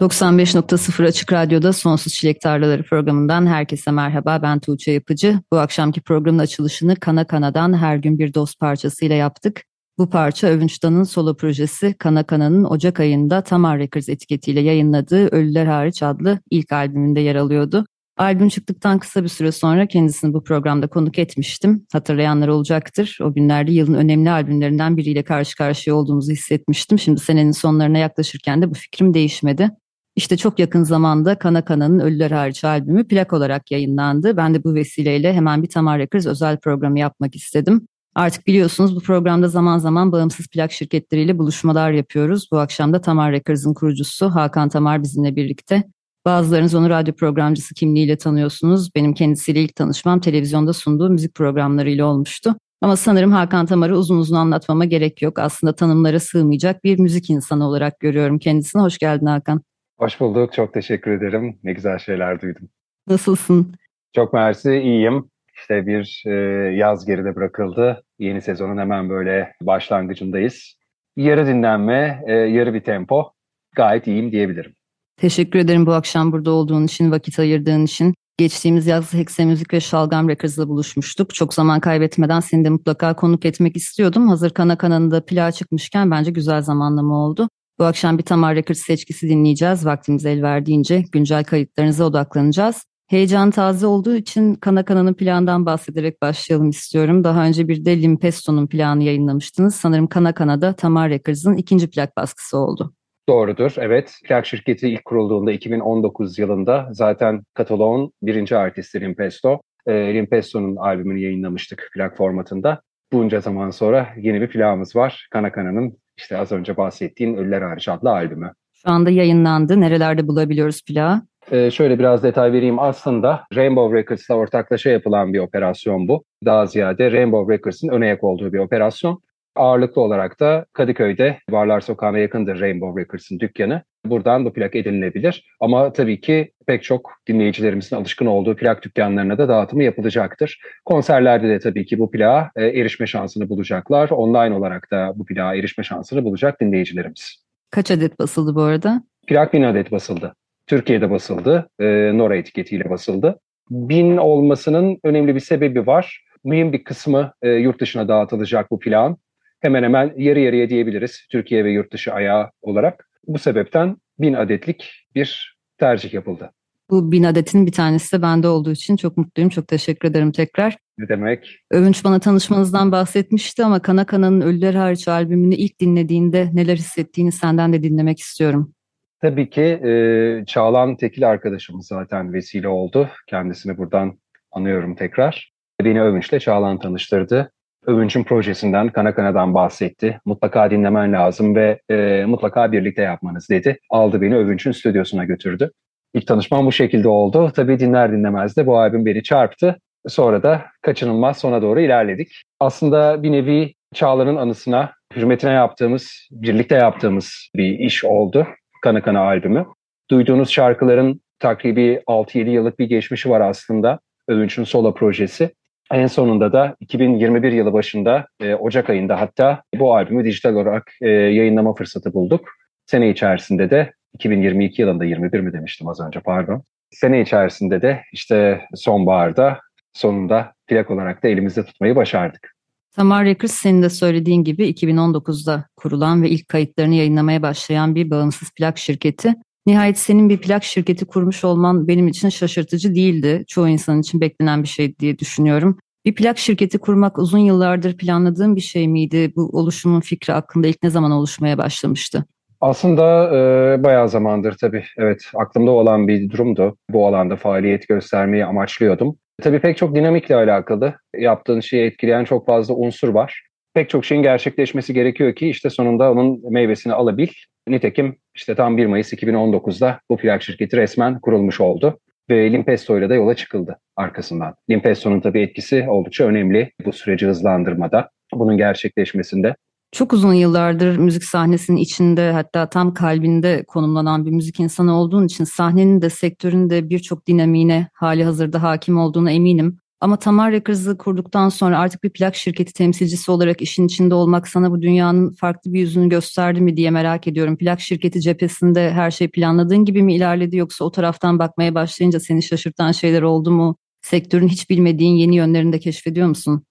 95.0 Açık Radyo'da Sonsuz Çilek Tarlaları programından herkese merhaba. Ben Tuğçe Yapıcı. Bu akşamki programın açılışını Kana Kana'dan her gün bir dost parçasıyla yaptık. Bu parça Övünç Dan'ın solo projesi Kana Kana'nın Ocak ayında Tamar Records etiketiyle yayınladığı Ölüler Hariç adlı ilk albümünde yer alıyordu. Albüm çıktıktan kısa bir süre sonra kendisini bu programda konuk etmiştim. Hatırlayanlar olacaktır. O günlerde yılın önemli albümlerinden biriyle karşı karşıya olduğumuzu hissetmiştim. Şimdi senenin sonlarına yaklaşırken de bu fikrim değişmedi. İşte çok yakın zamanda Kana Kana'nın Ölüler Hariç albümü plak olarak yayınlandı. Ben de bu vesileyle hemen bir Tamar Records özel programı yapmak istedim. Artık biliyorsunuz bu programda zaman zaman bağımsız plak şirketleriyle buluşmalar yapıyoruz. Bu akşam da Tamar Records'ın kurucusu Hakan Tamar bizimle birlikte. Bazılarınız onu radyo programcısı kimliğiyle tanıyorsunuz. Benim kendisiyle ilk tanışmam televizyonda sunduğu müzik programlarıyla olmuştu. Ama sanırım Hakan Tamar'ı uzun uzun anlatmama gerek yok. Aslında tanımlara sığmayacak bir müzik insanı olarak görüyorum kendisini. Hoş geldin Hakan. Hoş bulduk. Çok teşekkür ederim. Ne güzel şeyler duydum. Nasılsın? Çok mersi. iyiyim. İşte bir e, yaz geride bırakıldı. Yeni sezonun hemen böyle başlangıcındayız. Yarı dinlenme, e, yarı bir tempo. Gayet iyiyim diyebilirim. Teşekkür ederim bu akşam burada olduğun için, vakit ayırdığın için. Geçtiğimiz yaz Hexe Müzik ve Şalgam Records'la buluşmuştuk. Çok zaman kaybetmeden seni de mutlaka konuk etmek istiyordum. Hazır Kana Kana'nda plağa çıkmışken bence güzel zamanlama oldu. Bu akşam bir Tamar Records seçkisi dinleyeceğiz. Vaktimiz el verdiğince güncel kayıtlarınıza odaklanacağız. Heyecan taze olduğu için Kana Kana'nın planından bahsederek başlayalım istiyorum. Daha önce bir de Limpesto'nun planı yayınlamıştınız. Sanırım Kana Kana'da Tamar Records'ın ikinci plak baskısı oldu. Doğrudur, evet. Plak şirketi ilk kurulduğunda 2019 yılında zaten Katalon birinci artisti Limpesto. E, Limpesto'nun albümünü yayınlamıştık plak formatında. Bunca zaman sonra yeni bir plağımız var. Kana Kana'nın işte az önce bahsettiğin Ölüler Hariç adlı albümü. Şu anda yayınlandı. Nerelerde bulabiliyoruz plağı? Ee, şöyle biraz detay vereyim. Aslında Rainbow Records'la ortaklaşa yapılan bir operasyon bu. Daha ziyade Rainbow Records'ın ön ayak olduğu bir operasyon. Ağırlıklı olarak da Kadıköy'de Barlar Sokağı'na yakındır Rainbow Records'ın dükkanı. Buradan bu plak edinilebilir. Ama tabii ki pek çok dinleyicilerimizin alışkın olduğu plak dükkanlarına da dağıtımı yapılacaktır. Konserlerde de tabii ki bu plağa e, erişme şansını bulacaklar. Online olarak da bu plağa erişme şansını bulacak dinleyicilerimiz. Kaç adet basıldı bu arada? Plak bin adet basıldı. Türkiye'de basıldı. E, Nora etiketiyle basıldı. Bin olmasının önemli bir sebebi var. Mühim bir kısmı e, yurt dışına dağıtılacak bu plan. Hemen hemen yarı yarıya diyebiliriz Türkiye ve yurt dışı ayağı olarak. Bu sebepten bin adetlik bir tercih yapıldı. Bu bin adetin bir tanesi de bende olduğu için çok mutluyum. Çok teşekkür ederim tekrar. Ne demek? Övünç bana tanışmanızdan bahsetmişti ama Kana Kana'nın Ölüler Hariç albümünü ilk dinlediğinde neler hissettiğini senden de dinlemek istiyorum. Tabii ki e, Çağlan Tekil arkadaşımız zaten vesile oldu. Kendisini buradan anıyorum tekrar. Beni Övünç'le Çağlan tanıştırdı. Övünç'ün projesinden, Kana Kana'dan bahsetti. Mutlaka dinlemen lazım ve e, mutlaka birlikte yapmanız dedi. Aldı beni Övünç'ün stüdyosuna götürdü. İlk tanışmam bu şekilde oldu. Tabii dinler dinlemez de bu albüm beni çarptı. Sonra da kaçınılmaz sona doğru ilerledik. Aslında bir nevi Çağlar'ın anısına, hürmetine yaptığımız, birlikte yaptığımız bir iş oldu. Kana Kana albümü. Duyduğunuz şarkıların takribi 6-7 yıllık bir geçmişi var aslında. Övünç'ün solo projesi. En sonunda da 2021 yılı başında e, Ocak ayında hatta bu albümü dijital olarak e, yayınlama fırsatı bulduk. Sene içerisinde de 2022 yılında 21 mi demiştim az önce pardon. Sene içerisinde de işte sonbaharda sonunda plak olarak da elimizde tutmayı başardık. Tamar Records senin de söylediğin gibi 2019'da kurulan ve ilk kayıtlarını yayınlamaya başlayan bir bağımsız plak şirketi. Nihayet senin bir plak şirketi kurmuş olman benim için şaşırtıcı değildi. Çoğu insan için beklenen bir şey diye düşünüyorum. Bir plak şirketi kurmak uzun yıllardır planladığın bir şey miydi? Bu oluşumun fikri hakkında ilk ne zaman oluşmaya başlamıştı? Aslında e, bayağı zamandır tabii evet aklımda olan bir durumdu. Bu alanda faaliyet göstermeyi amaçlıyordum. Tabii pek çok dinamikle alakalı. Yaptığın şeyi etkileyen çok fazla unsur var. Pek çok şeyin gerçekleşmesi gerekiyor ki işte sonunda onun meyvesini alabil. Nitekim işte tam 1 Mayıs 2019'da bu plak şirketi resmen kurulmuş oldu. Ve Limpesto ile de yola çıkıldı arkasından. Limpesto'nun tabii etkisi oldukça önemli bu süreci hızlandırmada, bunun gerçekleşmesinde. Çok uzun yıllardır müzik sahnesinin içinde hatta tam kalbinde konumlanan bir müzik insanı olduğun için sahnenin de sektörün de birçok dinamiğine hali hazırda hakim olduğuna eminim. Ama Tamar Records'ı kurduktan sonra artık bir plak şirketi temsilcisi olarak işin içinde olmak sana bu dünyanın farklı bir yüzünü gösterdi mi diye merak ediyorum. Plak şirketi cephesinde her şey planladığın gibi mi ilerledi yoksa o taraftan bakmaya başlayınca seni şaşırtan şeyler oldu mu? Sektörün hiç bilmediğin yeni yönlerini de keşfediyor musun?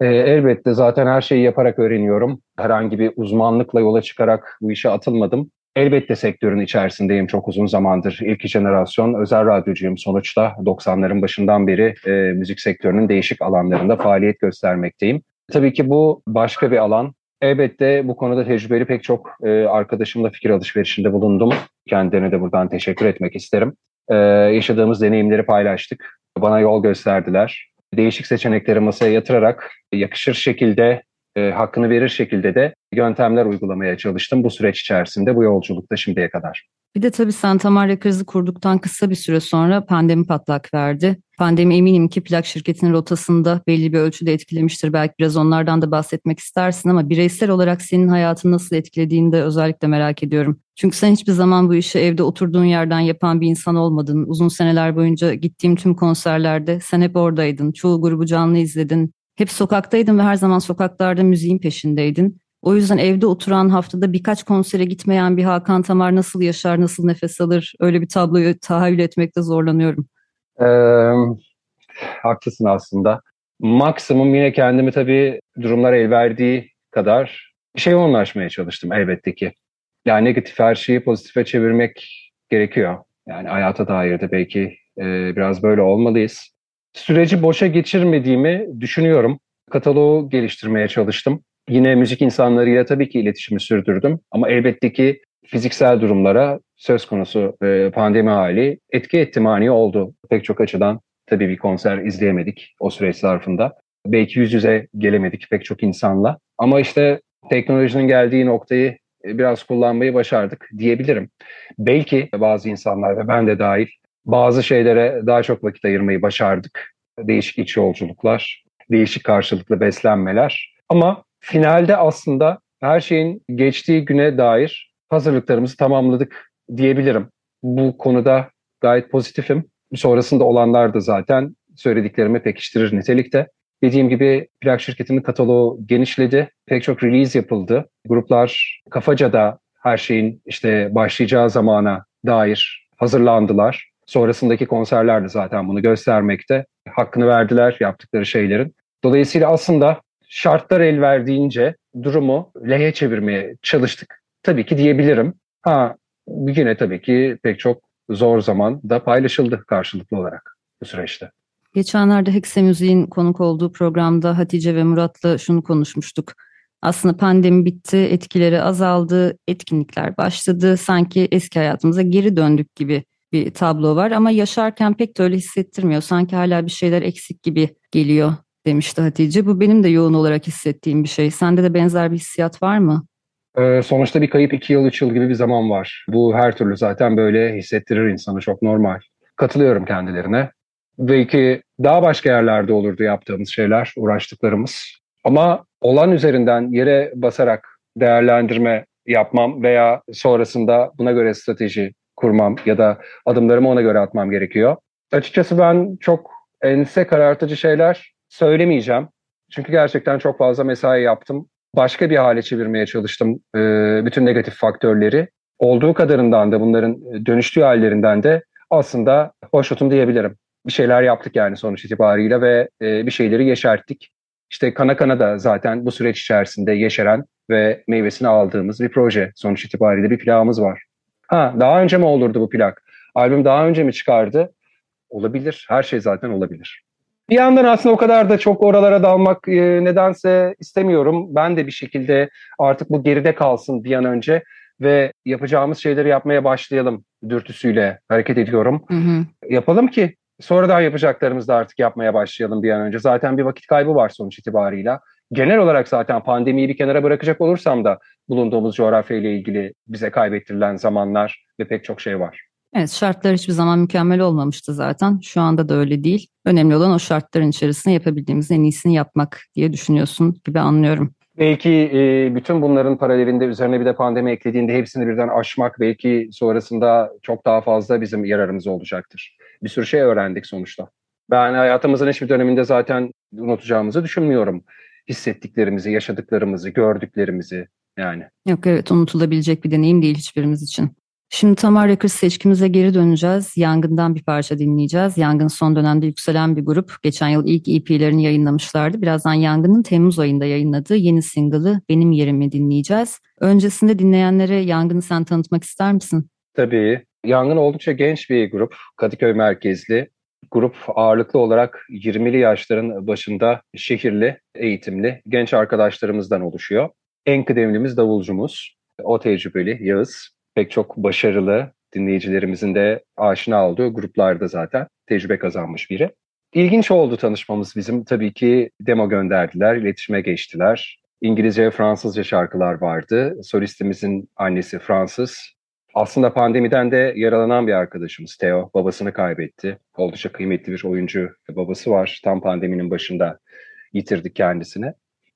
E, elbette zaten her şeyi yaparak öğreniyorum. Herhangi bir uzmanlıkla yola çıkarak bu işe atılmadım. Elbette sektörün içerisindeyim çok uzun zamandır. İlk jenerasyon özel radyocuyum sonuçta. 90'ların başından beri e, müzik sektörünün değişik alanlarında faaliyet göstermekteyim. Tabii ki bu başka bir alan. Elbette bu konuda tecrübeli pek çok e, arkadaşımla fikir alışverişinde bulundum. Kendilerine de buradan teşekkür etmek isterim. E, yaşadığımız deneyimleri paylaştık. Bana yol gösterdiler değişik seçenekleri masaya yatırarak yakışır şekilde, e, hakkını verir şekilde de yöntemler uygulamaya çalıştım bu süreç içerisinde, bu yolculukta şimdiye kadar. Bir de tabii sen Tamar Records'ı kurduktan kısa bir süre sonra pandemi patlak verdi. Pandemi eminim ki plak şirketinin rotasında belli bir ölçüde etkilemiştir. Belki biraz onlardan da bahsetmek istersin ama bireysel olarak senin hayatını nasıl etkilediğini de özellikle merak ediyorum. Çünkü sen hiçbir zaman bu işi evde oturduğun yerden yapan bir insan olmadın. Uzun seneler boyunca gittiğim tüm konserlerde sen hep oradaydın. Çoğu grubu canlı izledin. Hep sokaktaydın ve her zaman sokaklarda müziğin peşindeydin. O yüzden evde oturan haftada birkaç konsere gitmeyen bir Hakan Tamar nasıl yaşar, nasıl nefes alır? Öyle bir tabloyu tahayyül etmekte zorlanıyorum. Ee, haklısın aslında. Maksimum yine kendimi tabii durumlar el verdiği kadar şey yoğunlaşmaya çalıştım elbette ki. Yani negatif her şeyi pozitife çevirmek gerekiyor. Yani hayata dair de belki e, biraz böyle olmalıyız. Süreci boşa geçirmediğimi düşünüyorum. Kataloğu geliştirmeye çalıştım. Yine müzik insanlarıyla tabii ki iletişimi sürdürdüm. Ama elbette ki fiziksel durumlara söz konusu e, pandemi hali etki etti mani oldu. Pek çok açıdan tabii bir konser izleyemedik o süreç zarfında. Belki yüz yüze gelemedik pek çok insanla. Ama işte teknolojinin geldiği noktayı e, biraz kullanmayı başardık diyebilirim. Belki bazı insanlar ve ben de dahil bazı şeylere daha çok vakit ayırmayı başardık. Değişik iç yolculuklar, değişik karşılıklı beslenmeler. Ama finalde aslında her şeyin geçtiği güne dair hazırlıklarımızı tamamladık diyebilirim. Bu konuda gayet pozitifim. Sonrasında olanlar da zaten söylediklerimi pekiştirir nitelikte. Dediğim gibi plak şirketinin kataloğu genişledi. Pek çok release yapıldı. Gruplar kafaca da her şeyin işte başlayacağı zamana dair hazırlandılar. Sonrasındaki konserler de zaten bunu göstermekte. Hakkını verdiler yaptıkları şeylerin. Dolayısıyla aslında şartlar el verdiğince durumu lehe çevirmeye çalıştık. Tabii ki diyebilirim. Ha yine tabii ki pek çok zor zaman da paylaşıldı karşılıklı olarak bu süreçte. Geçenlerde Hexe Müziğin konuk olduğu programda Hatice ve Murat'la şunu konuşmuştuk. Aslında pandemi bitti, etkileri azaldı, etkinlikler başladı. Sanki eski hayatımıza geri döndük gibi bir tablo var ama yaşarken pek de öyle hissettirmiyor. Sanki hala bir şeyler eksik gibi geliyor demişti Hatice. Bu benim de yoğun olarak hissettiğim bir şey. Sende de benzer bir hissiyat var mı? Ee, sonuçta bir kayıp iki yıl, üç yıl gibi bir zaman var. Bu her türlü zaten böyle hissettirir insanı çok normal. Katılıyorum kendilerine. Belki daha başka yerlerde olurdu yaptığımız şeyler, uğraştıklarımız. Ama olan üzerinden yere basarak değerlendirme yapmam veya sonrasında buna göre strateji kurmam ya da adımlarımı ona göre atmam gerekiyor. Açıkçası ben çok ense karartıcı şeyler söylemeyeceğim. Çünkü gerçekten çok fazla mesai yaptım. Başka bir hale çevirmeye çalıştım e, bütün negatif faktörleri. Olduğu kadarından da bunların dönüştüğü hallerinden de aslında hoşnutum diyebilirim. Bir şeyler yaptık yani sonuç itibariyle ve e, bir şeyleri yeşerttik. İşte Kana Kana da zaten bu süreç içerisinde yeşeren ve meyvesini aldığımız bir proje. Sonuç itibariyle bir plağımız var. Ha daha önce mi olurdu bu plak? Albüm daha önce mi çıkardı? Olabilir. Her şey zaten olabilir. Bir yandan aslında o kadar da çok oralara dalmak e, nedense istemiyorum. Ben de bir şekilde artık bu geride kalsın bir an önce. ve yapacağımız şeyleri yapmaya başlayalım dürtüsüyle hareket ediyorum. Hı hı. Yapalım ki sonradan yapacaklarımızı da artık yapmaya başlayalım bir an önce. Zaten bir vakit kaybı var sonuç itibarıyla. Genel olarak zaten pandemiyi bir kenara bırakacak olursam da bulunduğumuz coğrafya ile ilgili bize kaybettirilen zamanlar ve pek çok şey var. Evet şartlar hiçbir zaman mükemmel olmamıştı zaten. Şu anda da öyle değil. Önemli olan o şartların içerisinde yapabildiğimiz en iyisini yapmak diye düşünüyorsun gibi anlıyorum. Belki e, bütün bunların paralelinde üzerine bir de pandemi eklediğinde hepsini birden aşmak belki sonrasında çok daha fazla bizim yararımız olacaktır. Bir sürü şey öğrendik sonuçta. Ben hayatımızın hiçbir döneminde zaten unutacağımızı düşünmüyorum. Hissettiklerimizi, yaşadıklarımızı, gördüklerimizi yani. Yok evet unutulabilecek bir deneyim değil hiçbirimiz için. Şimdi Tamar Records seçkimize geri döneceğiz. Yangın'dan bir parça dinleyeceğiz. Yangın son dönemde yükselen bir grup. Geçen yıl ilk EP'lerini yayınlamışlardı. Birazdan Yangın'ın Temmuz ayında yayınladığı yeni single'ı Benim Yerimi dinleyeceğiz. Öncesinde dinleyenlere Yangın'ı sen tanıtmak ister misin? Tabii. Yangın oldukça genç bir grup. Kadıköy merkezli. Grup ağırlıklı olarak 20'li yaşların başında şehirli, eğitimli genç arkadaşlarımızdan oluşuyor. En kıdemlimiz davulcumuz. O tecrübeli Yağız pek çok başarılı dinleyicilerimizin de aşina olduğu gruplarda zaten tecrübe kazanmış biri. İlginç oldu tanışmamız bizim. Tabii ki demo gönderdiler, iletişime geçtiler. İngilizce ve Fransızca şarkılar vardı. Solistimizin annesi Fransız. Aslında pandemiden de yaralanan bir arkadaşımız Theo. Babasını kaybetti. Oldukça kıymetli bir oyuncu babası var. Tam pandeminin başında yitirdik kendisini.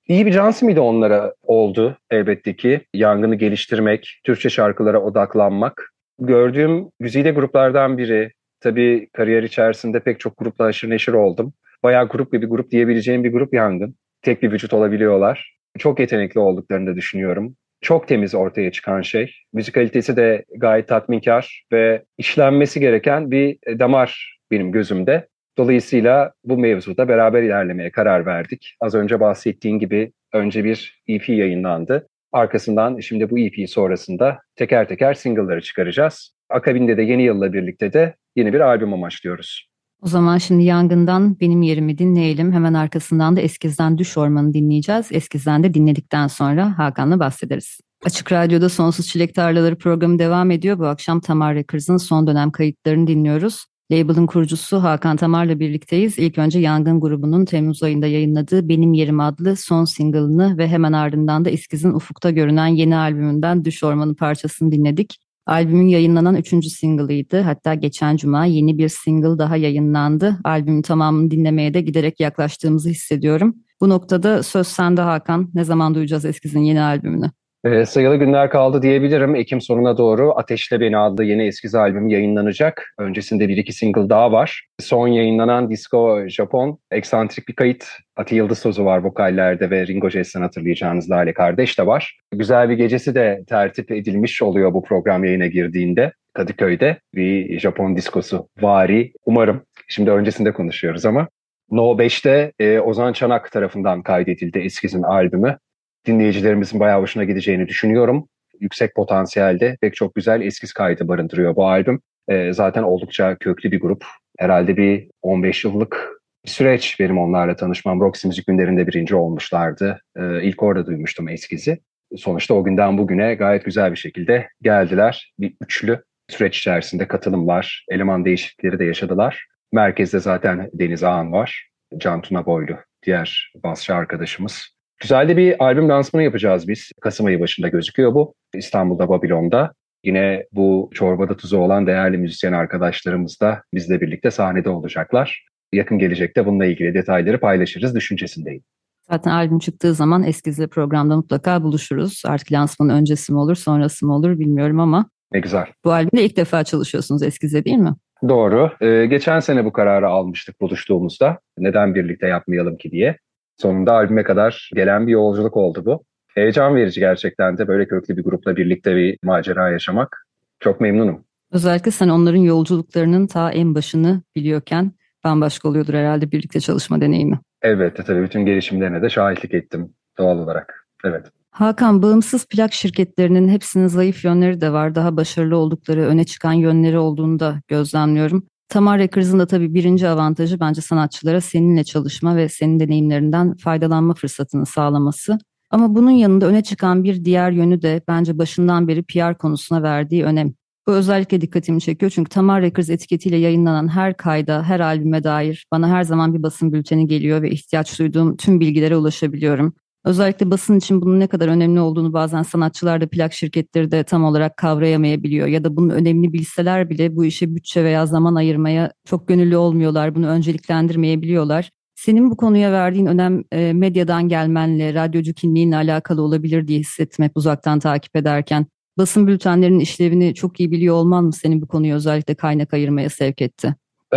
İyi bir can simidi onlara oldu elbette ki. Yangını geliştirmek, Türkçe şarkılara odaklanmak. Gördüğüm güzide gruplardan biri. Tabii kariyer içerisinde pek çok grupla aşırı neşir oldum. Bayağı grup bir grup diyebileceğim bir grup Yangın. Tek bir vücut olabiliyorlar. Çok yetenekli olduklarını da düşünüyorum. Çok temiz ortaya çıkan şey. Müzikalitesi de gayet tatminkar ve işlenmesi gereken bir damar benim gözümde. Dolayısıyla bu mevzuda beraber ilerlemeye karar verdik. Az önce bahsettiğin gibi önce bir EP yayınlandı. Arkasından şimdi bu EP sonrasında teker teker single'ları çıkaracağız. Akabinde de yeni yılla birlikte de yeni bir albüm amaçlıyoruz. O zaman şimdi Yangın'dan Benim Yerimi dinleyelim. Hemen arkasından da Eskiz'den Düş Ormanı dinleyeceğiz. Eskiz'den de dinledikten sonra Hakan'la bahsederiz. Açık Radyo'da Sonsuz Çilek Tarlaları programı devam ediyor. Bu akşam Tamar Records'ın son dönem kayıtlarını dinliyoruz. Label'ın kurucusu Hakan Tamar'la birlikteyiz. İlk önce Yangın grubunun Temmuz ayında yayınladığı Benim Yerim adlı son single'ını ve hemen ardından da Eskiz'in ufukta görünen yeni albümünden Düş Ormanı parçasını dinledik. Albümün yayınlanan üçüncü single'ıydı. Hatta geçen cuma yeni bir single daha yayınlandı. Albümün tamamını dinlemeye de giderek yaklaştığımızı hissediyorum. Bu noktada söz sende Hakan. Ne zaman duyacağız Eskiz'in yeni albümünü? E, sayılı günler kaldı diyebilirim. Ekim sonuna doğru Ateşle Beni adlı yeni eskiz albüm yayınlanacak. Öncesinde bir iki single daha var. Son yayınlanan Disco Japon eksantrik bir kayıt. Ati Yıldız sözü var vokallerde ve Ringo Jess'ten hatırlayacağınız Lale Kardeş de var. Güzel bir gecesi de tertip edilmiş oluyor bu program yayına girdiğinde. Kadıköy'de bir Japon diskosu vari. Umarım. Şimdi öncesinde konuşuyoruz ama. No 5'te e, Ozan Çanak tarafından kaydedildi Eskiz'in albümü dinleyicilerimizin bayağı hoşuna gideceğini düşünüyorum. Yüksek potansiyelde pek çok güzel eskiz kaydı barındırıyor bu albüm. E, zaten oldukça köklü bir grup. Herhalde bir 15 yıllık bir süreç benim onlarla tanışmam. Roxy Müzik günlerinde birinci olmuşlardı. E, ilk orada duymuştum eskizi. Sonuçta o günden bugüne gayet güzel bir şekilde geldiler. Bir üçlü süreç içerisinde katılımlar, eleman değişiklikleri de yaşadılar. Merkezde zaten Deniz Ağan var. Can Tuna Boylu diğer basçı arkadaşımız. Güzel de bir albüm lansmanı yapacağız biz. Kasım ayı başında gözüküyor bu. İstanbul'da, Babilon'da. Yine bu çorbada tuzu olan değerli müzisyen arkadaşlarımız da bizle birlikte sahnede olacaklar. Yakın gelecekte bununla ilgili detayları paylaşırız düşüncesindeyim. Zaten albüm çıktığı zaman Eskiz'le programda mutlaka buluşuruz. Artık lansmanın öncesi mi olur, sonrası mı olur bilmiyorum ama. Ne güzel. Bu albümde ilk defa çalışıyorsunuz Eskiz'le değil mi? Doğru. Ee, geçen sene bu kararı almıştık buluştuğumuzda. Neden birlikte yapmayalım ki diye. Sonunda albüme kadar gelen bir yolculuk oldu bu. Heyecan verici gerçekten de böyle köklü bir grupla birlikte bir macera yaşamak. Çok memnunum. Özellikle sen onların yolculuklarının ta en başını biliyorken bambaşka oluyordur herhalde birlikte çalışma deneyimi. Evet tabii bütün gelişimlerine de şahitlik ettim doğal olarak. Evet. Hakan, bağımsız plak şirketlerinin hepsinin zayıf yönleri de var. Daha başarılı oldukları, öne çıkan yönleri olduğunu da gözlemliyorum. Tamar Records'ın da tabii birinci avantajı bence sanatçılara seninle çalışma ve senin deneyimlerinden faydalanma fırsatını sağlaması. Ama bunun yanında öne çıkan bir diğer yönü de bence başından beri PR konusuna verdiği önem. Bu özellikle dikkatimi çekiyor çünkü Tamar Records etiketiyle yayınlanan her kayda, her albüme dair bana her zaman bir basın bülteni geliyor ve ihtiyaç duyduğum tüm bilgilere ulaşabiliyorum. Özellikle basın için bunun ne kadar önemli olduğunu bazen sanatçılar da plak şirketleri de tam olarak kavrayamayabiliyor ya da bunun önemli bilseler bile bu işe bütçe veya zaman ayırmaya çok gönüllü olmuyorlar, bunu önceliklendirmeyebiliyorlar. Senin bu konuya verdiğin önem e, medyadan gelmenle, radyocu kimliğinle alakalı olabilir diye hissettim hep uzaktan takip ederken. Basın bültenlerinin işlevini çok iyi biliyor olman mı senin bu konuyu özellikle kaynak ayırmaya sevk etti? Ee,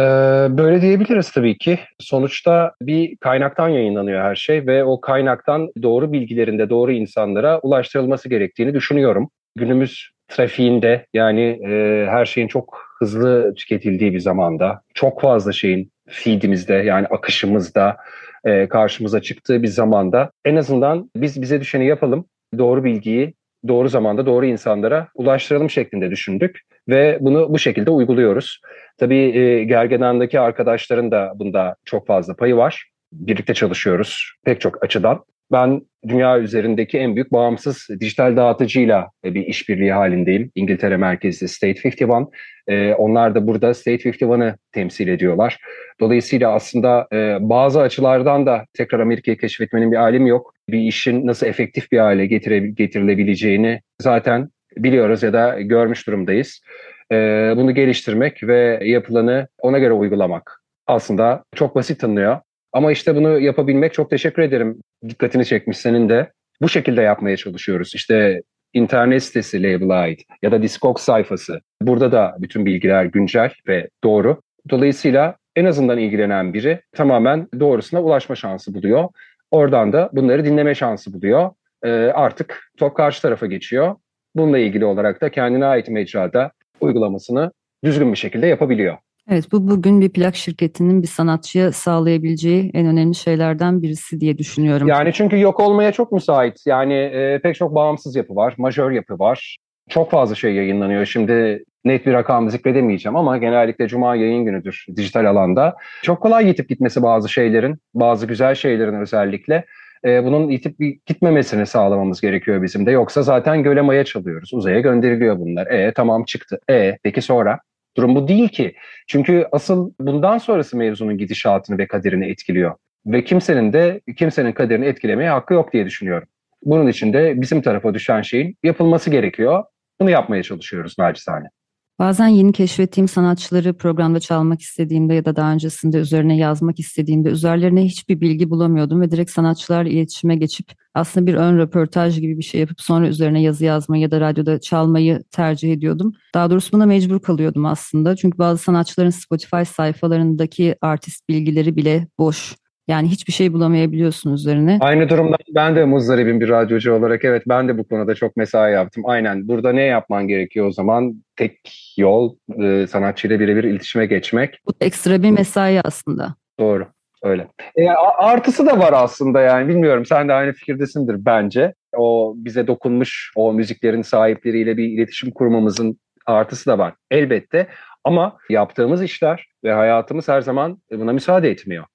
böyle diyebiliriz tabii ki. Sonuçta bir kaynaktan yayınlanıyor her şey ve o kaynaktan doğru bilgilerinde doğru insanlara ulaştırılması gerektiğini düşünüyorum. Günümüz trafiğinde yani e, her şeyin çok hızlı tüketildiği bir zamanda çok fazla şeyin feedimizde yani akışımızda e, karşımıza çıktığı bir zamanda en azından biz bize düşeni yapalım. Doğru bilgiyi doğru zamanda doğru insanlara ulaştıralım şeklinde düşündük ve bunu bu şekilde uyguluyoruz. Tabii e, Gergedan'daki arkadaşların da bunda çok fazla payı var. Birlikte çalışıyoruz pek çok açıdan. Ben dünya üzerindeki en büyük bağımsız dijital dağıtıcıyla bir işbirliği halindeyim. İngiltere merkezli State 51. Ee, onlar da burada State 51'ı temsil ediyorlar. Dolayısıyla aslında e, bazı açılardan da tekrar Amerika'yı keşfetmenin bir alemi yok. Bir işin nasıl efektif bir hale getirilebileceğini zaten biliyoruz ya da görmüş durumdayız. Bunu geliştirmek ve yapılanı ona göre uygulamak aslında çok basit tanınıyor. Ama işte bunu yapabilmek çok teşekkür ederim. Dikkatini çekmiş senin de. Bu şekilde yapmaya çalışıyoruz. İşte internet sitesi label'a ait ya da Discogs sayfası. Burada da bütün bilgiler güncel ve doğru. Dolayısıyla en azından ilgilenen biri tamamen doğrusuna ulaşma şansı buluyor. Oradan da bunları dinleme şansı buluyor. Ee, artık top karşı tarafa geçiyor. Bununla ilgili olarak da kendine ait mecrada uygulamasını düzgün bir şekilde yapabiliyor. Evet bu bugün bir plak şirketinin bir sanatçıya sağlayabileceği en önemli şeylerden birisi diye düşünüyorum. Yani çünkü yok olmaya çok müsait. Yani e, pek çok bağımsız yapı var, majör yapı var. Çok fazla şey yayınlanıyor. Şimdi net bir rakam zikredemeyeceğim ama genellikle cuma yayın günüdür dijital alanda. Çok kolay yitip gitmesi bazı şeylerin, bazı güzel şeylerin özellikle. E, bunun yitip gitmemesini sağlamamız gerekiyor bizim de. Yoksa zaten göle maya çalıyoruz. Uzaya gönderiliyor bunlar. E tamam çıktı. E peki sonra? Durum bu değil ki. Çünkü asıl bundan sonrası mevzunun gidişatını ve kaderini etkiliyor. Ve kimsenin de kimsenin kaderini etkilemeye hakkı yok diye düşünüyorum. Bunun için de bizim tarafa düşen şeyin yapılması gerekiyor. Bunu yapmaya çalışıyoruz naçizane. Bazen yeni keşfettiğim sanatçıları programda çalmak istediğimde ya da daha öncesinde üzerine yazmak istediğimde üzerlerine hiçbir bilgi bulamıyordum ve direkt sanatçılarla iletişime geçip aslında bir ön röportaj gibi bir şey yapıp sonra üzerine yazı yazmayı ya da radyoda çalmayı tercih ediyordum. Daha doğrusu buna mecbur kalıyordum aslında. Çünkü bazı sanatçıların Spotify sayfalarındaki artist bilgileri bile boş. Yani hiçbir şey bulamayabiliyorsun üzerine. Aynı durumda ben de muzdaribim bir radyocu olarak evet ben de bu konuda çok mesai yaptım. Aynen burada ne yapman gerekiyor o zaman? Tek yol e, sanatçıyla birebir iletişime geçmek. Bu ekstra bir mesai aslında. Doğru öyle. E, artısı da var aslında yani bilmiyorum sen de aynı fikirdesindir bence. O bize dokunmuş o müziklerin sahipleriyle bir iletişim kurmamızın artısı da var elbette. Ama yaptığımız işler ve hayatımız her zaman buna müsaade etmiyor.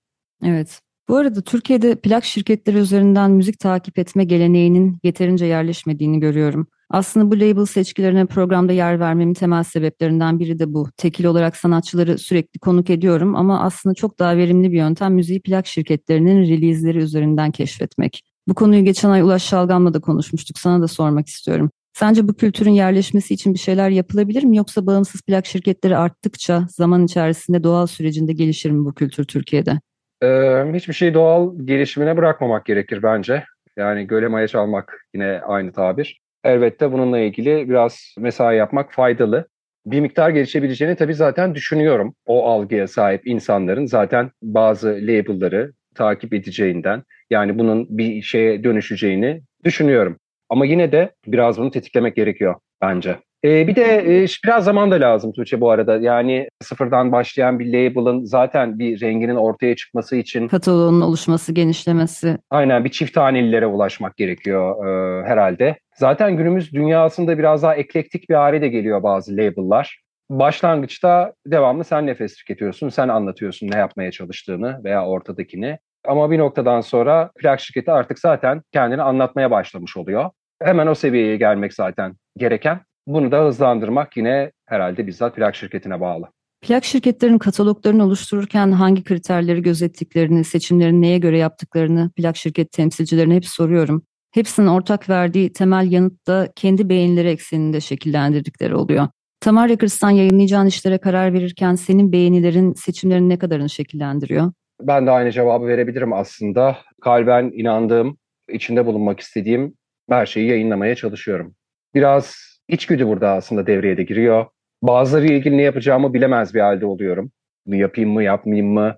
Evet. Bu arada Türkiye'de plak şirketleri üzerinden müzik takip etme geleneğinin yeterince yerleşmediğini görüyorum. Aslında bu label seçkilerine programda yer vermemin temel sebeplerinden biri de bu. Tekil olarak sanatçıları sürekli konuk ediyorum ama aslında çok daha verimli bir yöntem müziği plak şirketlerinin release'leri üzerinden keşfetmek. Bu konuyu geçen ay Ulaş Şalgam'la da konuşmuştuk. Sana da sormak istiyorum. Sence bu kültürün yerleşmesi için bir şeyler yapılabilir mi yoksa bağımsız plak şirketleri arttıkça zaman içerisinde doğal sürecinde gelişir mi bu kültür Türkiye'de? Ee, hiçbir şeyi doğal gelişimine bırakmamak gerekir bence. Yani göle maya çalmak yine aynı tabir. Elbette bununla ilgili biraz mesai yapmak faydalı. Bir miktar gelişebileceğini tabii zaten düşünüyorum. O algıya sahip insanların zaten bazı label'ları takip edeceğinden yani bunun bir şeye dönüşeceğini düşünüyorum. Ama yine de biraz bunu tetiklemek gerekiyor bence. Ee, bir de e, biraz zaman da lazım Tuğçe bu arada. Yani sıfırdan başlayan bir label'ın zaten bir renginin ortaya çıkması için... Kataloğun oluşması, genişlemesi. Aynen bir çift hanelilere ulaşmak gerekiyor e, herhalde. Zaten günümüz dünyasında biraz daha eklektik bir hale de geliyor bazı label'lar. Başlangıçta devamlı sen nefes tüketiyorsun, sen anlatıyorsun ne yapmaya çalıştığını veya ortadakini. Ama bir noktadan sonra plak şirketi artık zaten kendini anlatmaya başlamış oluyor. Hemen o seviyeye gelmek zaten gereken. Bunu da hızlandırmak yine herhalde bizzat plak şirketine bağlı. Plak şirketlerin kataloglarını oluştururken hangi kriterleri gözettiklerini, seçimlerini neye göre yaptıklarını plak şirket temsilcilerine hep soruyorum. Hepsinin ortak verdiği temel yanıt da kendi beğenileri ekseninde şekillendirdikleri oluyor. Tamar Records'tan yayınlayacağın işlere karar verirken senin beğenilerin seçimlerin ne kadarını şekillendiriyor? Ben de aynı cevabı verebilirim aslında. Kalben inandığım, içinde bulunmak istediğim her şeyi yayınlamaya çalışıyorum. Biraz içgüdü burada aslında devreye de giriyor. Bazıları ilgili ne yapacağımı bilemez bir halde oluyorum. Bunu yapayım mı, yapmayayım mı?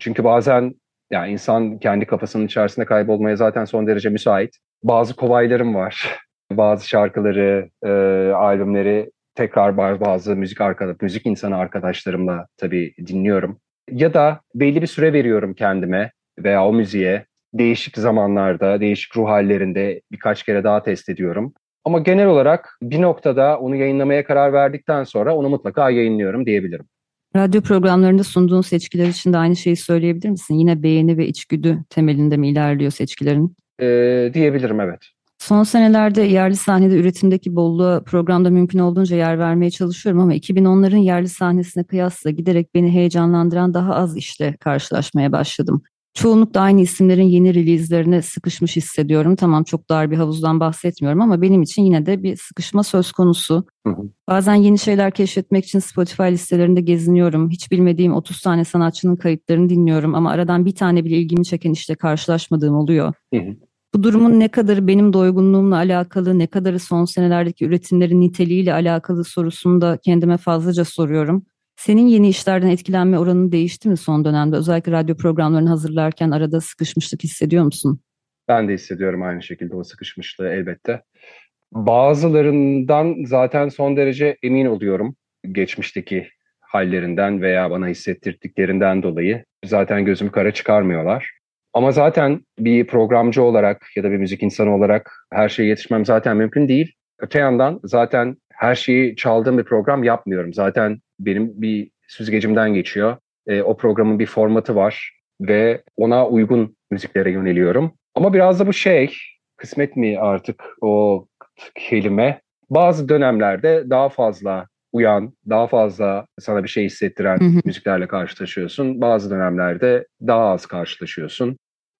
Çünkü bazen yani insan kendi kafasının içerisinde kaybolmaya zaten son derece müsait. Bazı kolaylarım var. Bazı şarkıları, e, albümleri tekrar bazı müzik arkadaş, müzik insanı arkadaşlarımla tabii dinliyorum. Ya da belli bir süre veriyorum kendime veya o müziğe. Değişik zamanlarda, değişik ruh hallerinde birkaç kere daha test ediyorum. Ama genel olarak bir noktada onu yayınlamaya karar verdikten sonra onu mutlaka yayınlıyorum diyebilirim. Radyo programlarında sunduğun seçkiler için de aynı şeyi söyleyebilir misin? Yine beğeni ve içgüdü temelinde mi ilerliyor seçkilerin? Ee, diyebilirim evet. Son senelerde yerli sahnede üretimdeki bolluğa programda mümkün olduğunca yer vermeye çalışıyorum ama 2010'ların yerli sahnesine kıyasla giderek beni heyecanlandıran daha az işle karşılaşmaya başladım. Çoğunlukla aynı isimlerin yeni release'lerine sıkışmış hissediyorum. Tamam çok dar bir havuzdan bahsetmiyorum ama benim için yine de bir sıkışma söz konusu. Hı hı. Bazen yeni şeyler keşfetmek için Spotify listelerinde geziniyorum. Hiç bilmediğim 30 tane sanatçının kayıtlarını dinliyorum ama aradan bir tane bile ilgimi çeken işte karşılaşmadığım oluyor. Hı hı. Bu durumun ne kadarı benim doygunluğumla alakalı, ne kadarı son senelerdeki üretimlerin niteliğiyle alakalı sorusunu da kendime fazlaca soruyorum. Senin yeni işlerden etkilenme oranı değişti mi son dönemde? Özellikle radyo programlarını hazırlarken arada sıkışmışlık hissediyor musun? Ben de hissediyorum aynı şekilde o sıkışmışlığı elbette. Bazılarından zaten son derece emin oluyorum geçmişteki hallerinden veya bana hissettirdiklerinden dolayı. Zaten gözümü kara çıkarmıyorlar. Ama zaten bir programcı olarak ya da bir müzik insanı olarak her şeye yetişmem zaten mümkün değil. Öte yandan zaten her şeyi çaldığım bir program yapmıyorum. Zaten benim bir süzgecimden geçiyor. E, o programın bir formatı var ve ona uygun müziklere yöneliyorum. Ama biraz da bu şey, kısmet mi artık o kelime? Bazı dönemlerde daha fazla uyan, daha fazla sana bir şey hissettiren hı hı. müziklerle karşılaşıyorsun. Bazı dönemlerde daha az karşılaşıyorsun.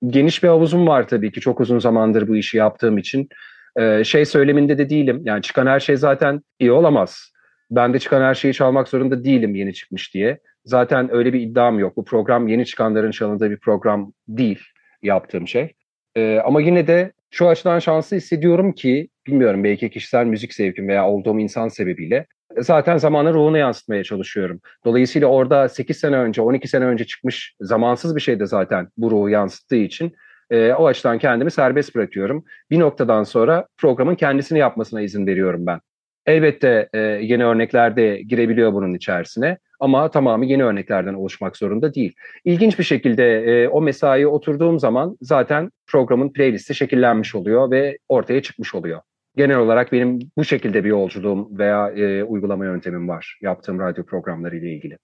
Geniş bir havuzum var tabii ki. Çok uzun zamandır bu işi yaptığım için. Ee, şey söyleminde de değilim. Yani çıkan her şey zaten iyi olamaz. Ben de çıkan her şeyi çalmak zorunda değilim yeni çıkmış diye. Zaten öyle bir iddiam yok. Bu program yeni çıkanların çalındığı bir program değil yaptığım şey. Ee, ama yine de şu açıdan şanslı hissediyorum ki bilmiyorum belki kişisel müzik zevkim veya olduğum insan sebebiyle zaten zamanın ruhunu yansıtmaya çalışıyorum. Dolayısıyla orada 8 sene önce, 12 sene önce çıkmış zamansız bir şey de zaten bu ruhu yansıttığı için e, o açıdan kendimi serbest bırakıyorum. Bir noktadan sonra programın kendisini yapmasına izin veriyorum ben. Elbette e, yeni örnekler de girebiliyor bunun içerisine ama tamamı yeni örneklerden oluşmak zorunda değil. İlginç bir şekilde e, o mesaiye oturduğum zaman zaten programın playlisti şekillenmiş oluyor ve ortaya çıkmış oluyor genel olarak benim bu şekilde bir yolculuğum veya e, uygulama yöntemim var yaptığım radyo programları ile ilgili.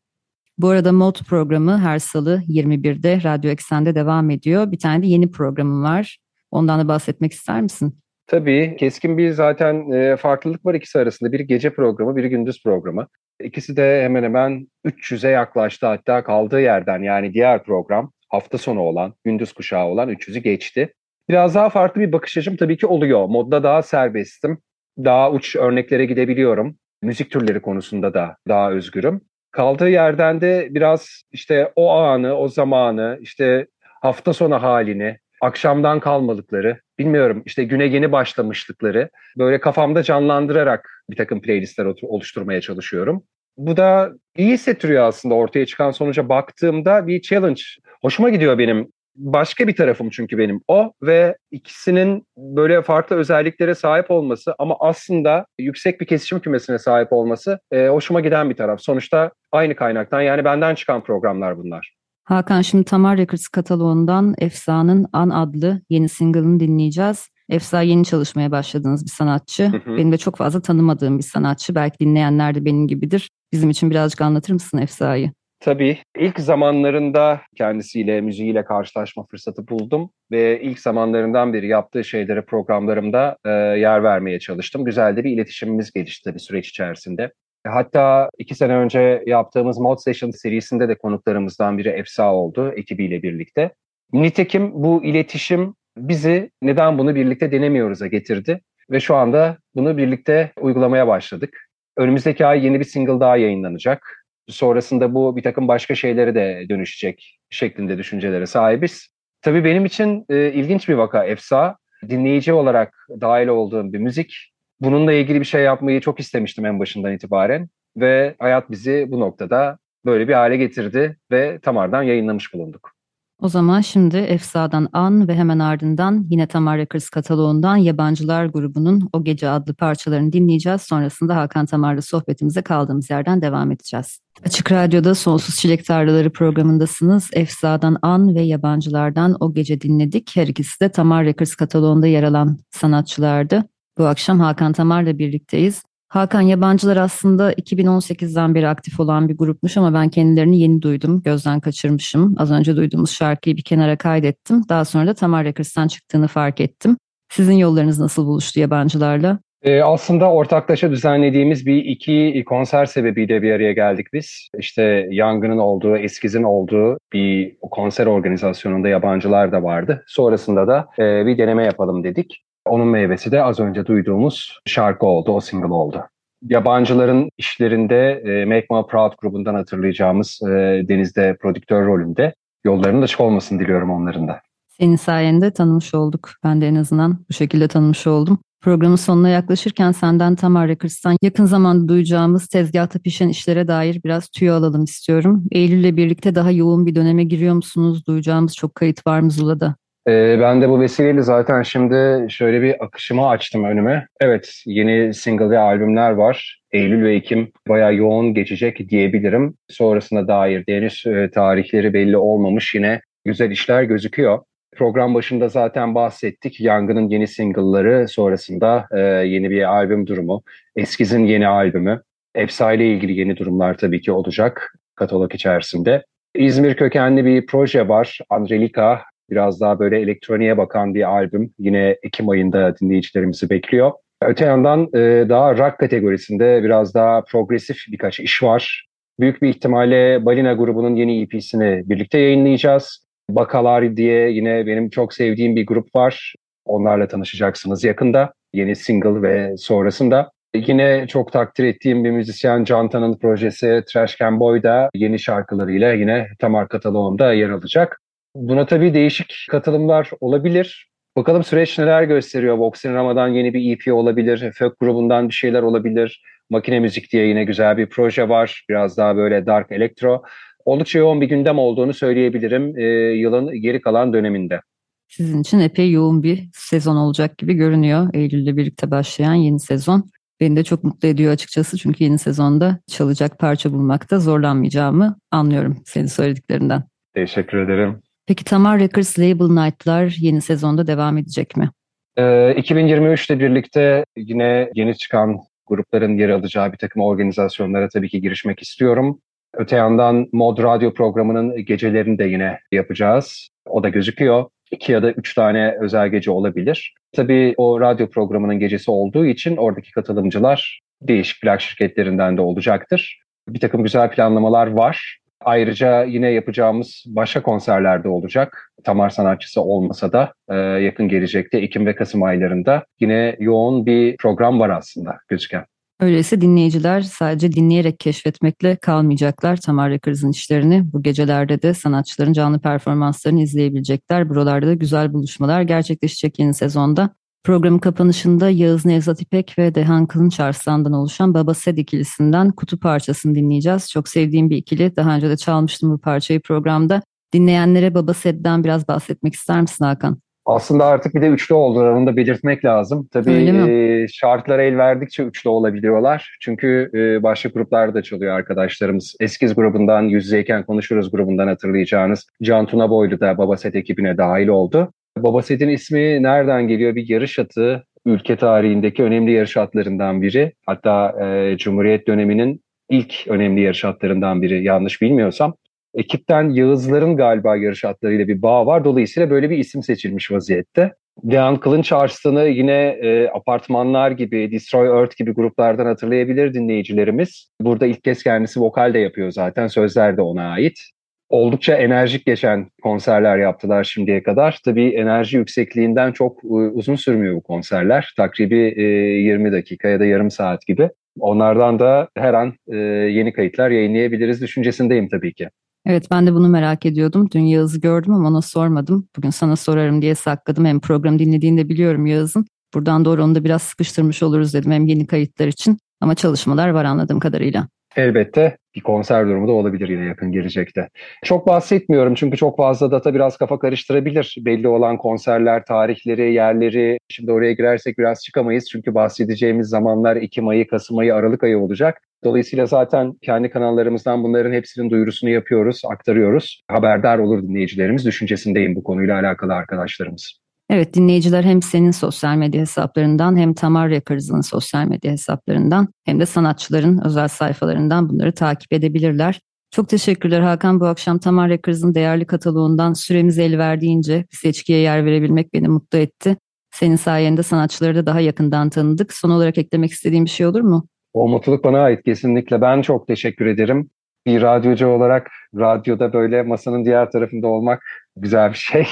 Bu arada Mod programı her salı 21'de Radyo Eksen'de devam ediyor. Bir tane de yeni programım var. Ondan da bahsetmek ister misin? Tabii. Keskin bir zaten e, farklılık var ikisi arasında. Biri gece programı, biri gündüz programı. İkisi de hemen hemen 300'e yaklaştı hatta kaldığı yerden yani diğer program hafta sonu olan, gündüz kuşağı olan 300'ü geçti. Biraz daha farklı bir bakış açım tabii ki oluyor. Modda daha serbestim. Daha uç örneklere gidebiliyorum. Müzik türleri konusunda da daha özgürüm. Kaldığı yerden de biraz işte o anı, o zamanı, işte hafta sonu halini, akşamdan kalmalıkları, bilmiyorum işte güne yeni başlamışlıkları böyle kafamda canlandırarak bir takım playlistler oluşturmaya çalışıyorum. Bu da iyi hissettiriyor aslında ortaya çıkan sonuca baktığımda bir challenge. Hoşuma gidiyor benim başka bir tarafım çünkü benim o ve ikisinin böyle farklı özelliklere sahip olması ama aslında yüksek bir kesişim kümesine sahip olması e, hoşuma giden bir taraf. Sonuçta aynı kaynaktan yani benden çıkan programlar bunlar. Hakan şimdi Tamar Records kataloğundan Efsa'nın An adlı yeni single'ını dinleyeceğiz. Efsa yeni çalışmaya başladığınız bir sanatçı. Hı hı. Benim de çok fazla tanımadığım bir sanatçı. Belki dinleyenler de benim gibidir. Bizim için birazcık anlatır mısın Efsa'yı? Tabii. ilk zamanlarında kendisiyle, müziğiyle karşılaşma fırsatı buldum ve ilk zamanlarından beri yaptığı şeylere programlarımda e, yer vermeye çalıştım. Güzel de bir iletişimimiz gelişti bir süreç içerisinde. Hatta iki sene önce yaptığımız Mod Session serisinde de konuklarımızdan biri Efsa oldu ekibiyle birlikte. Nitekim bu iletişim bizi neden bunu birlikte denemiyoruz'a getirdi ve şu anda bunu birlikte uygulamaya başladık. Önümüzdeki ay yeni bir single daha yayınlanacak. Sonrasında bu bir takım başka şeylere de dönüşecek şeklinde düşüncelere sahibiz. Tabii benim için e, ilginç bir vaka Efsa. Dinleyici olarak dahil olduğum bir müzik. Bununla ilgili bir şey yapmayı çok istemiştim en başından itibaren. Ve hayat bizi bu noktada böyle bir hale getirdi ve Tamar'dan yayınlamış bulunduk. O zaman şimdi Efsa'dan An ve hemen ardından yine Tamar Records kataloğundan Yabancılar grubunun O Gece adlı parçalarını dinleyeceğiz. Sonrasında Hakan Tamar'la sohbetimize kaldığımız yerden devam edeceğiz. Açık Radyo'da Sonsuz Çilek Tarlaları programındasınız. Efsa'dan An ve Yabancılardan O Gece dinledik. Her ikisi de Tamar Records kataloğunda yer alan sanatçılardı. Bu akşam Hakan Tamar'la birlikteyiz. Hakan Yabancılar aslında 2018'den beri aktif olan bir grupmuş ama ben kendilerini yeni duydum. Gözden kaçırmışım. Az önce duyduğumuz şarkıyı bir kenara kaydettim. Daha sonra da Tamar Records'tan çıktığını fark ettim. Sizin yollarınız nasıl buluştu yabancılarla? Ee, aslında ortaklaşa düzenlediğimiz bir iki konser sebebiyle bir araya geldik biz. İşte Yangın'ın olduğu, Eskiz'in olduğu bir konser organizasyonunda yabancılar da vardı. Sonrasında da e, bir deneme yapalım dedik. Onun meyvesi de az önce duyduğumuz şarkı oldu, o single oldu. Yabancıların işlerinde e, Make Me Proud grubundan hatırlayacağımız e, Deniz'de prodüktör rolünde yollarının açık olmasını diliyorum onların da. Senin sayende tanımış olduk. Ben de en azından bu şekilde tanımış oldum. Programın sonuna yaklaşırken senden Tamar Records'tan yakın zamanda duyacağımız tezgahta pişen işlere dair biraz tüyo alalım istiyorum. Eylül'le birlikte daha yoğun bir döneme giriyor musunuz? Duyacağımız çok kayıt var mı Zula'da? Ee, ben de bu vesileyle zaten şimdi şöyle bir akışımı açtım önüme. Evet yeni single ve albümler var. Eylül ve Ekim bayağı yoğun geçecek diyebilirim. Sonrasında dair henüz e, tarihleri belli olmamış yine güzel işler gözüküyor. Program başında zaten bahsettik. Yangın'ın yeni single'ları sonrasında e, yeni bir albüm durumu. Eskiz'in yeni albümü. Efsa ile ilgili yeni durumlar tabii ki olacak katalog içerisinde. İzmir kökenli bir proje var. Andrelika Biraz daha böyle elektroniğe bakan bir albüm. Yine Ekim ayında dinleyicilerimizi bekliyor. Öte yandan e, daha rock kategorisinde biraz daha progresif birkaç iş var. Büyük bir ihtimalle Balina grubunun yeni EP'sini birlikte yayınlayacağız. Bakalar diye yine benim çok sevdiğim bir grup var. Onlarla tanışacaksınız yakında. Yeni single ve sonrasında. Yine çok takdir ettiğim bir müzisyen Cantan'ın projesi Trash Can Boy da yeni şarkılarıyla yine Tamar kataloğunda yer alacak. Buna tabii değişik katılımlar olabilir. Bakalım süreç neler gösteriyor. Voxin Ramadan yeni bir EP olabilir. Folk grubundan bir şeyler olabilir. Makine Müzik diye yine güzel bir proje var. Biraz daha böyle dark elektro. Oldukça yoğun bir gündem olduğunu söyleyebilirim e, yılın geri kalan döneminde. Sizin için epey yoğun bir sezon olacak gibi görünüyor. Eylül'le birlikte başlayan yeni sezon. Beni de çok mutlu ediyor açıkçası çünkü yeni sezonda çalacak parça bulmakta zorlanmayacağımı anlıyorum senin söylediklerinden. Teşekkür ederim. Peki Tamar Records Label Night'lar yeni sezonda devam edecek mi? Ee, 2023 ile birlikte yine yeni çıkan grupların yer alacağı bir takım organizasyonlara tabii ki girişmek istiyorum. Öte yandan Mod Radyo programının gecelerini de yine yapacağız. O da gözüküyor. İki ya da üç tane özel gece olabilir. Tabii o radyo programının gecesi olduğu için oradaki katılımcılar değişik plak şirketlerinden de olacaktır. Bir takım güzel planlamalar var. Ayrıca yine yapacağımız başka konserlerde olacak. Tamar sanatçısı olmasa da e, yakın gelecekte Ekim ve Kasım aylarında yine yoğun bir program var aslında gözüken. Öyleyse dinleyiciler sadece dinleyerek keşfetmekle kalmayacaklar Tamar Records'ın işlerini. Bu gecelerde de sanatçıların canlı performanslarını izleyebilecekler. Buralarda da güzel buluşmalar gerçekleşecek yeni sezonda. Programın kapanışında Yağız Nevzat İpek ve Dehan Kılınç Arslan'dan oluşan Baba Sed ikilisinden kutu parçasını dinleyeceğiz. Çok sevdiğim bir ikili. Daha önce de çalmıştım bu parçayı programda. Dinleyenlere Baba Sed'den biraz bahsetmek ister misin Hakan? Aslında artık bir de üçlü oldular. Onu da belirtmek lazım. Tabii e, şartlara el verdikçe üçlü olabiliyorlar. Çünkü e, başka gruplarda da çalıyor arkadaşlarımız. Eskiz grubundan, yüz yüzeyken konuşuruz grubundan hatırlayacağınız. Can Tuna Boylu da Baba Set ekibine dahil oldu. Babaset'in ismi nereden geliyor? Bir yarış atı ülke tarihindeki önemli yarış atlarından biri. Hatta e, Cumhuriyet döneminin ilk önemli yarış atlarından biri yanlış bilmiyorsam. Ekipten Yağızların galiba yarış atlarıyla bir bağ var. Dolayısıyla böyle bir isim seçilmiş vaziyette. Dehan Kılınç Arslan'ı yine e, apartmanlar gibi, Destroy Earth gibi gruplardan hatırlayabilir dinleyicilerimiz. Burada ilk kez kendisi vokal de yapıyor zaten. Sözler de ona ait. Oldukça enerjik geçen konserler yaptılar şimdiye kadar. Tabii enerji yüksekliğinden çok e, uzun sürmüyor bu konserler. Takribi e, 20 dakika ya da yarım saat gibi. Onlardan da her an e, yeni kayıtlar yayınlayabiliriz düşüncesindeyim tabii ki. Evet ben de bunu merak ediyordum. Dün Yağız'ı gördüm ama ona sormadım. Bugün sana sorarım diye sakladım. Hem program dinlediğini de biliyorum Yağız'ın. Buradan doğru onu da biraz sıkıştırmış oluruz dedim hem yeni kayıtlar için. Ama çalışmalar var anladığım kadarıyla. Elbette bir konser durumu da olabilir yine yakın gelecekte. Çok bahsetmiyorum çünkü çok fazla data biraz kafa karıştırabilir. Belli olan konserler, tarihleri, yerleri. Şimdi oraya girersek biraz çıkamayız çünkü bahsedeceğimiz zamanlar Ekim ayı, Kasım ayı, Aralık ayı olacak. Dolayısıyla zaten kendi kanallarımızdan bunların hepsinin duyurusunu yapıyoruz, aktarıyoruz. Haberdar olur dinleyicilerimiz düşüncesindeyim bu konuyla alakalı arkadaşlarımız. Evet dinleyiciler hem senin sosyal medya hesaplarından hem Tamar Records'ın sosyal medya hesaplarından hem de sanatçıların özel sayfalarından bunları takip edebilirler. Çok teşekkürler Hakan. Bu akşam Tamar Records'ın değerli kataloğundan süremiz el verdiğince bir seçkiye yer verebilmek beni mutlu etti. Senin sayende sanatçıları da daha yakından tanıdık. Son olarak eklemek istediğim bir şey olur mu? O mutluluk bana ait kesinlikle. Ben çok teşekkür ederim. Bir radyocu olarak radyoda böyle masanın diğer tarafında olmak güzel bir şey.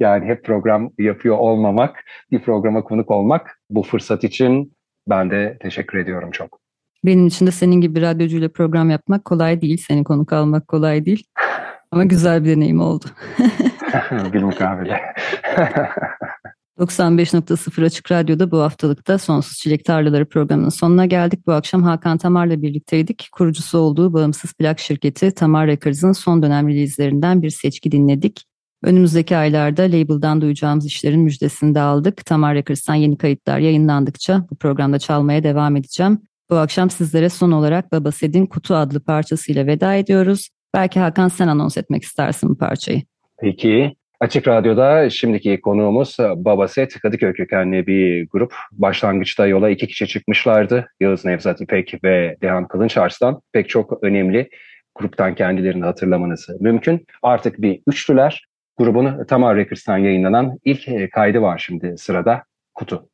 Yani hep program yapıyor olmamak, bir programa konuk olmak. Bu fırsat için ben de teşekkür ediyorum çok. Benim için de senin gibi bir radyocuyla program yapmak kolay değil. Seni konuk almak kolay değil. Ama güzel bir deneyim oldu. Bilmukabele. 95.0 Açık Radyo'da bu haftalıkta Sonsuz Çilek Tarlaları programının sonuna geldik. Bu akşam Hakan Tamar'la birlikteydik. Kurucusu olduğu bağımsız plak şirketi Tamar Records'ın son dönem release'lerinden bir seçki dinledik. Önümüzdeki aylarda label'dan duyacağımız işlerin müjdesini de aldık. Tamar Records'tan yeni kayıtlar yayınlandıkça bu programda çalmaya devam edeceğim. Bu akşam sizlere son olarak Baba Sed'in Kutu adlı parçasıyla veda ediyoruz. Belki Hakan sen anons etmek istersin bu parçayı. Peki. Açık Radyo'da şimdiki konuğumuz Baba Set, Kadıköy kökenli bir grup. Başlangıçta yola iki kişi çıkmışlardı. Yağız Nevzat İpek ve Dehan Kılınç Arslan. Pek çok önemli gruptan kendilerini hatırlamanız mümkün. Artık bir üçlüler. Grubun Tamar Records'tan yayınlanan ilk kaydı var şimdi sırada. Kutu.